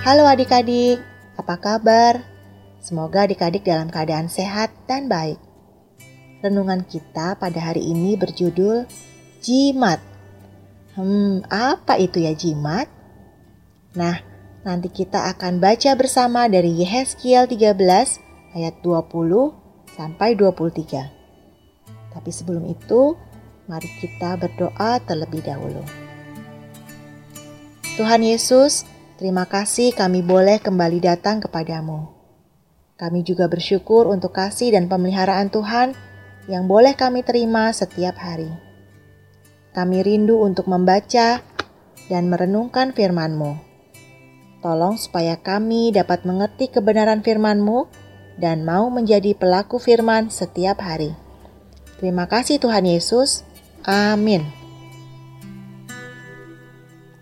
Halo adik-adik, apa kabar? Semoga adik-adik dalam keadaan sehat dan baik. Renungan kita pada hari ini berjudul Jimat. Hmm, apa itu ya jimat? Nah, nanti kita akan baca bersama dari Yehezkiel 13 ayat 20 sampai 23. Tapi sebelum itu, mari kita berdoa terlebih dahulu. Tuhan Yesus, terima kasih kami boleh kembali datang kepadamu. Kami juga bersyukur untuk kasih dan pemeliharaan Tuhan yang boleh kami terima setiap hari. Kami rindu untuk membaca dan merenungkan firman-Mu. Tolong supaya kami dapat mengerti kebenaran firman-Mu dan mau menjadi pelaku firman setiap hari. Terima kasih Tuhan Yesus. Amin.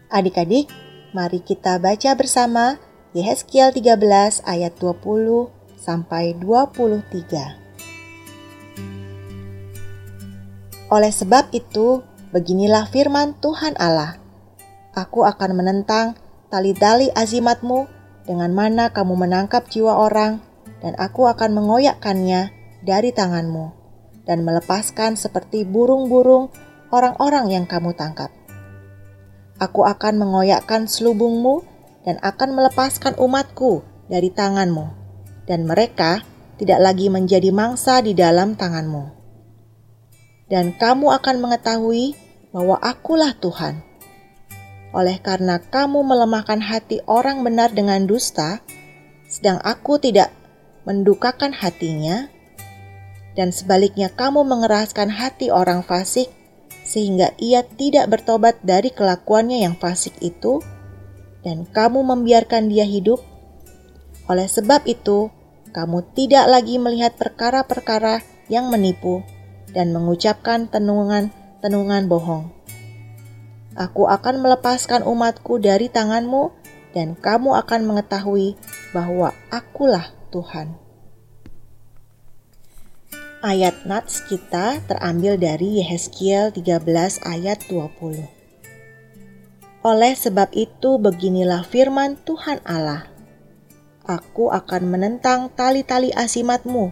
Adik-adik, mari kita baca bersama Yehezkiel 13 ayat 20 sampai 23. Oleh sebab itu, beginilah firman Tuhan Allah. Aku akan menentang tali-tali azimatmu dengan mana kamu menangkap jiwa orang, dan aku akan mengoyakkannya dari tanganmu dan melepaskan seperti burung-burung orang-orang yang kamu tangkap. Aku akan mengoyakkan selubungmu dan akan melepaskan umatku dari tanganmu, dan mereka tidak lagi menjadi mangsa di dalam tanganmu. Dan kamu akan mengetahui bahwa akulah Tuhan. Oleh karena kamu melemahkan hati orang benar dengan dusta, sedang aku tidak mendukakan hatinya, dan sebaliknya kamu mengeraskan hati orang fasik sehingga ia tidak bertobat dari kelakuannya yang fasik itu dan kamu membiarkan dia hidup. Oleh sebab itu, kamu tidak lagi melihat perkara-perkara yang menipu dan mengucapkan tenungan-tenungan bohong. Aku akan melepaskan umatku dari tanganmu dan kamu akan mengetahui bahwa akulah Tuhan. Ayat nats kita terambil dari Yehezkiel 13 ayat 20. Oleh sebab itu beginilah firman Tuhan Allah. Aku akan menentang tali-tali asimatmu,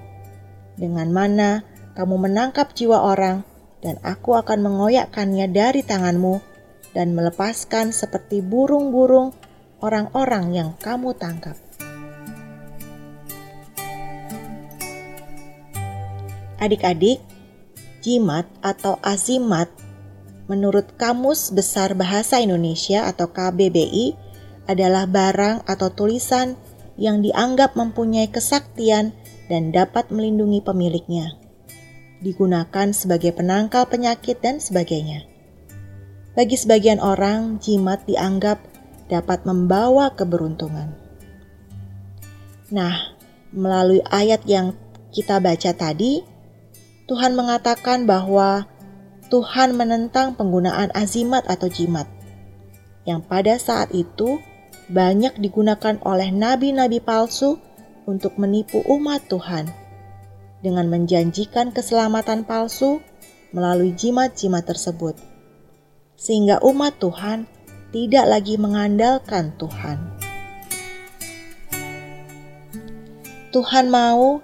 dengan mana kamu menangkap jiwa orang, dan aku akan mengoyakkannya dari tanganmu dan melepaskan seperti burung-burung orang-orang yang kamu tangkap. Adik-adik, jimat atau azimat menurut Kamus Besar Bahasa Indonesia atau KBBI adalah barang atau tulisan yang dianggap mempunyai kesaktian dan dapat melindungi pemiliknya. Digunakan sebagai penangkal penyakit dan sebagainya. Bagi sebagian orang, jimat dianggap dapat membawa keberuntungan. Nah, melalui ayat yang kita baca tadi, Tuhan mengatakan bahwa Tuhan menentang penggunaan azimat atau jimat, yang pada saat itu banyak digunakan oleh nabi-nabi palsu untuk menipu umat Tuhan dengan menjanjikan keselamatan palsu melalui jimat-jimat tersebut, sehingga umat Tuhan tidak lagi mengandalkan Tuhan. Tuhan mau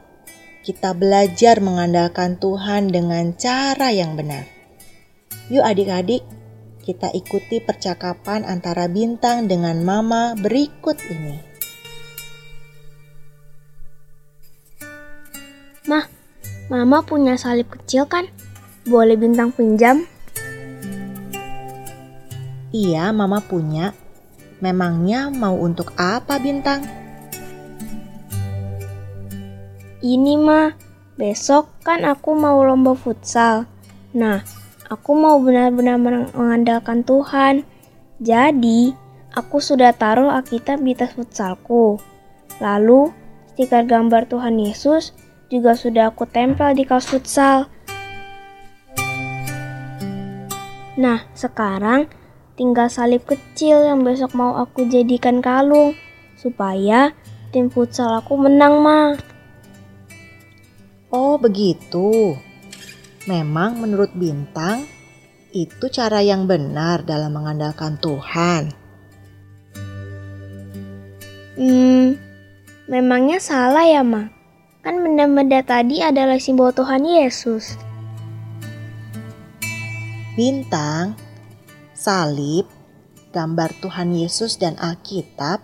kita belajar mengandalkan Tuhan dengan cara yang benar. Yuk adik-adik, kita ikuti percakapan antara bintang dengan mama berikut ini. Mah, mama punya salib kecil kan? Boleh bintang pinjam? Iya, mama punya. Memangnya mau untuk apa bintang? Ini mah, besok kan aku mau lomba futsal. Nah, aku mau benar-benar mengandalkan Tuhan. Jadi, aku sudah taruh Alkitab di tas futsalku. Lalu, stiker gambar Tuhan Yesus juga sudah aku tempel di kaos futsal. Nah, sekarang tinggal salib kecil yang besok mau aku jadikan kalung supaya tim futsal aku menang, mah. Oh, begitu. Memang menurut Bintang, itu cara yang benar dalam mengandalkan Tuhan. Hmm, memangnya salah ya, Ma? Kan benda-benda tadi adalah simbol Tuhan Yesus. Bintang, salib, gambar Tuhan Yesus dan Alkitab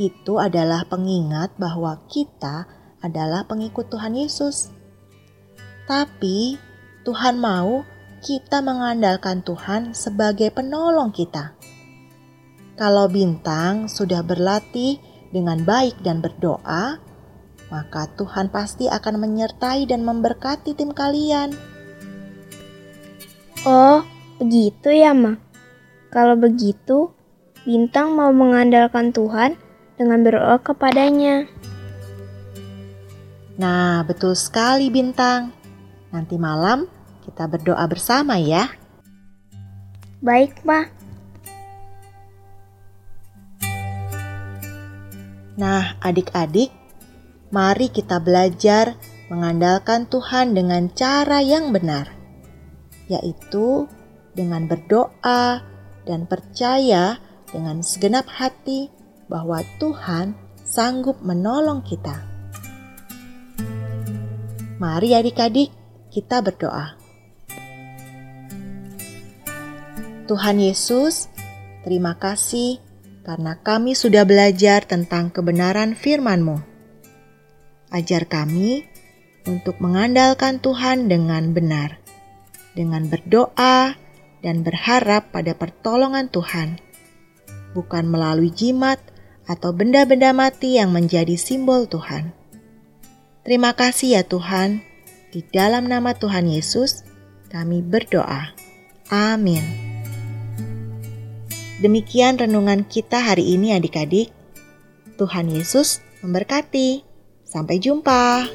itu adalah pengingat bahwa kita adalah pengikut Tuhan Yesus. Tapi Tuhan mau kita mengandalkan Tuhan sebagai penolong kita. Kalau bintang sudah berlatih dengan baik dan berdoa, maka Tuhan pasti akan menyertai dan memberkati tim kalian. Oh, begitu ya, Ma. Kalau begitu, bintang mau mengandalkan Tuhan dengan berdoa kepadanya. Nah, betul sekali bintang. Nanti malam kita berdoa bersama ya. Baik, Ma. Nah, adik-adik, mari kita belajar mengandalkan Tuhan dengan cara yang benar, yaitu dengan berdoa dan percaya dengan segenap hati bahwa Tuhan sanggup menolong kita. Mari adik-adik kita berdoa. Tuhan Yesus, terima kasih karena kami sudah belajar tentang kebenaran firman-Mu. Ajar kami untuk mengandalkan Tuhan dengan benar, dengan berdoa dan berharap pada pertolongan Tuhan, bukan melalui jimat atau benda-benda mati yang menjadi simbol Tuhan. Terima kasih ya Tuhan, di dalam nama Tuhan Yesus kami berdoa. Amin. Demikian renungan kita hari ini adik-adik. Tuhan Yesus memberkati. Sampai jumpa.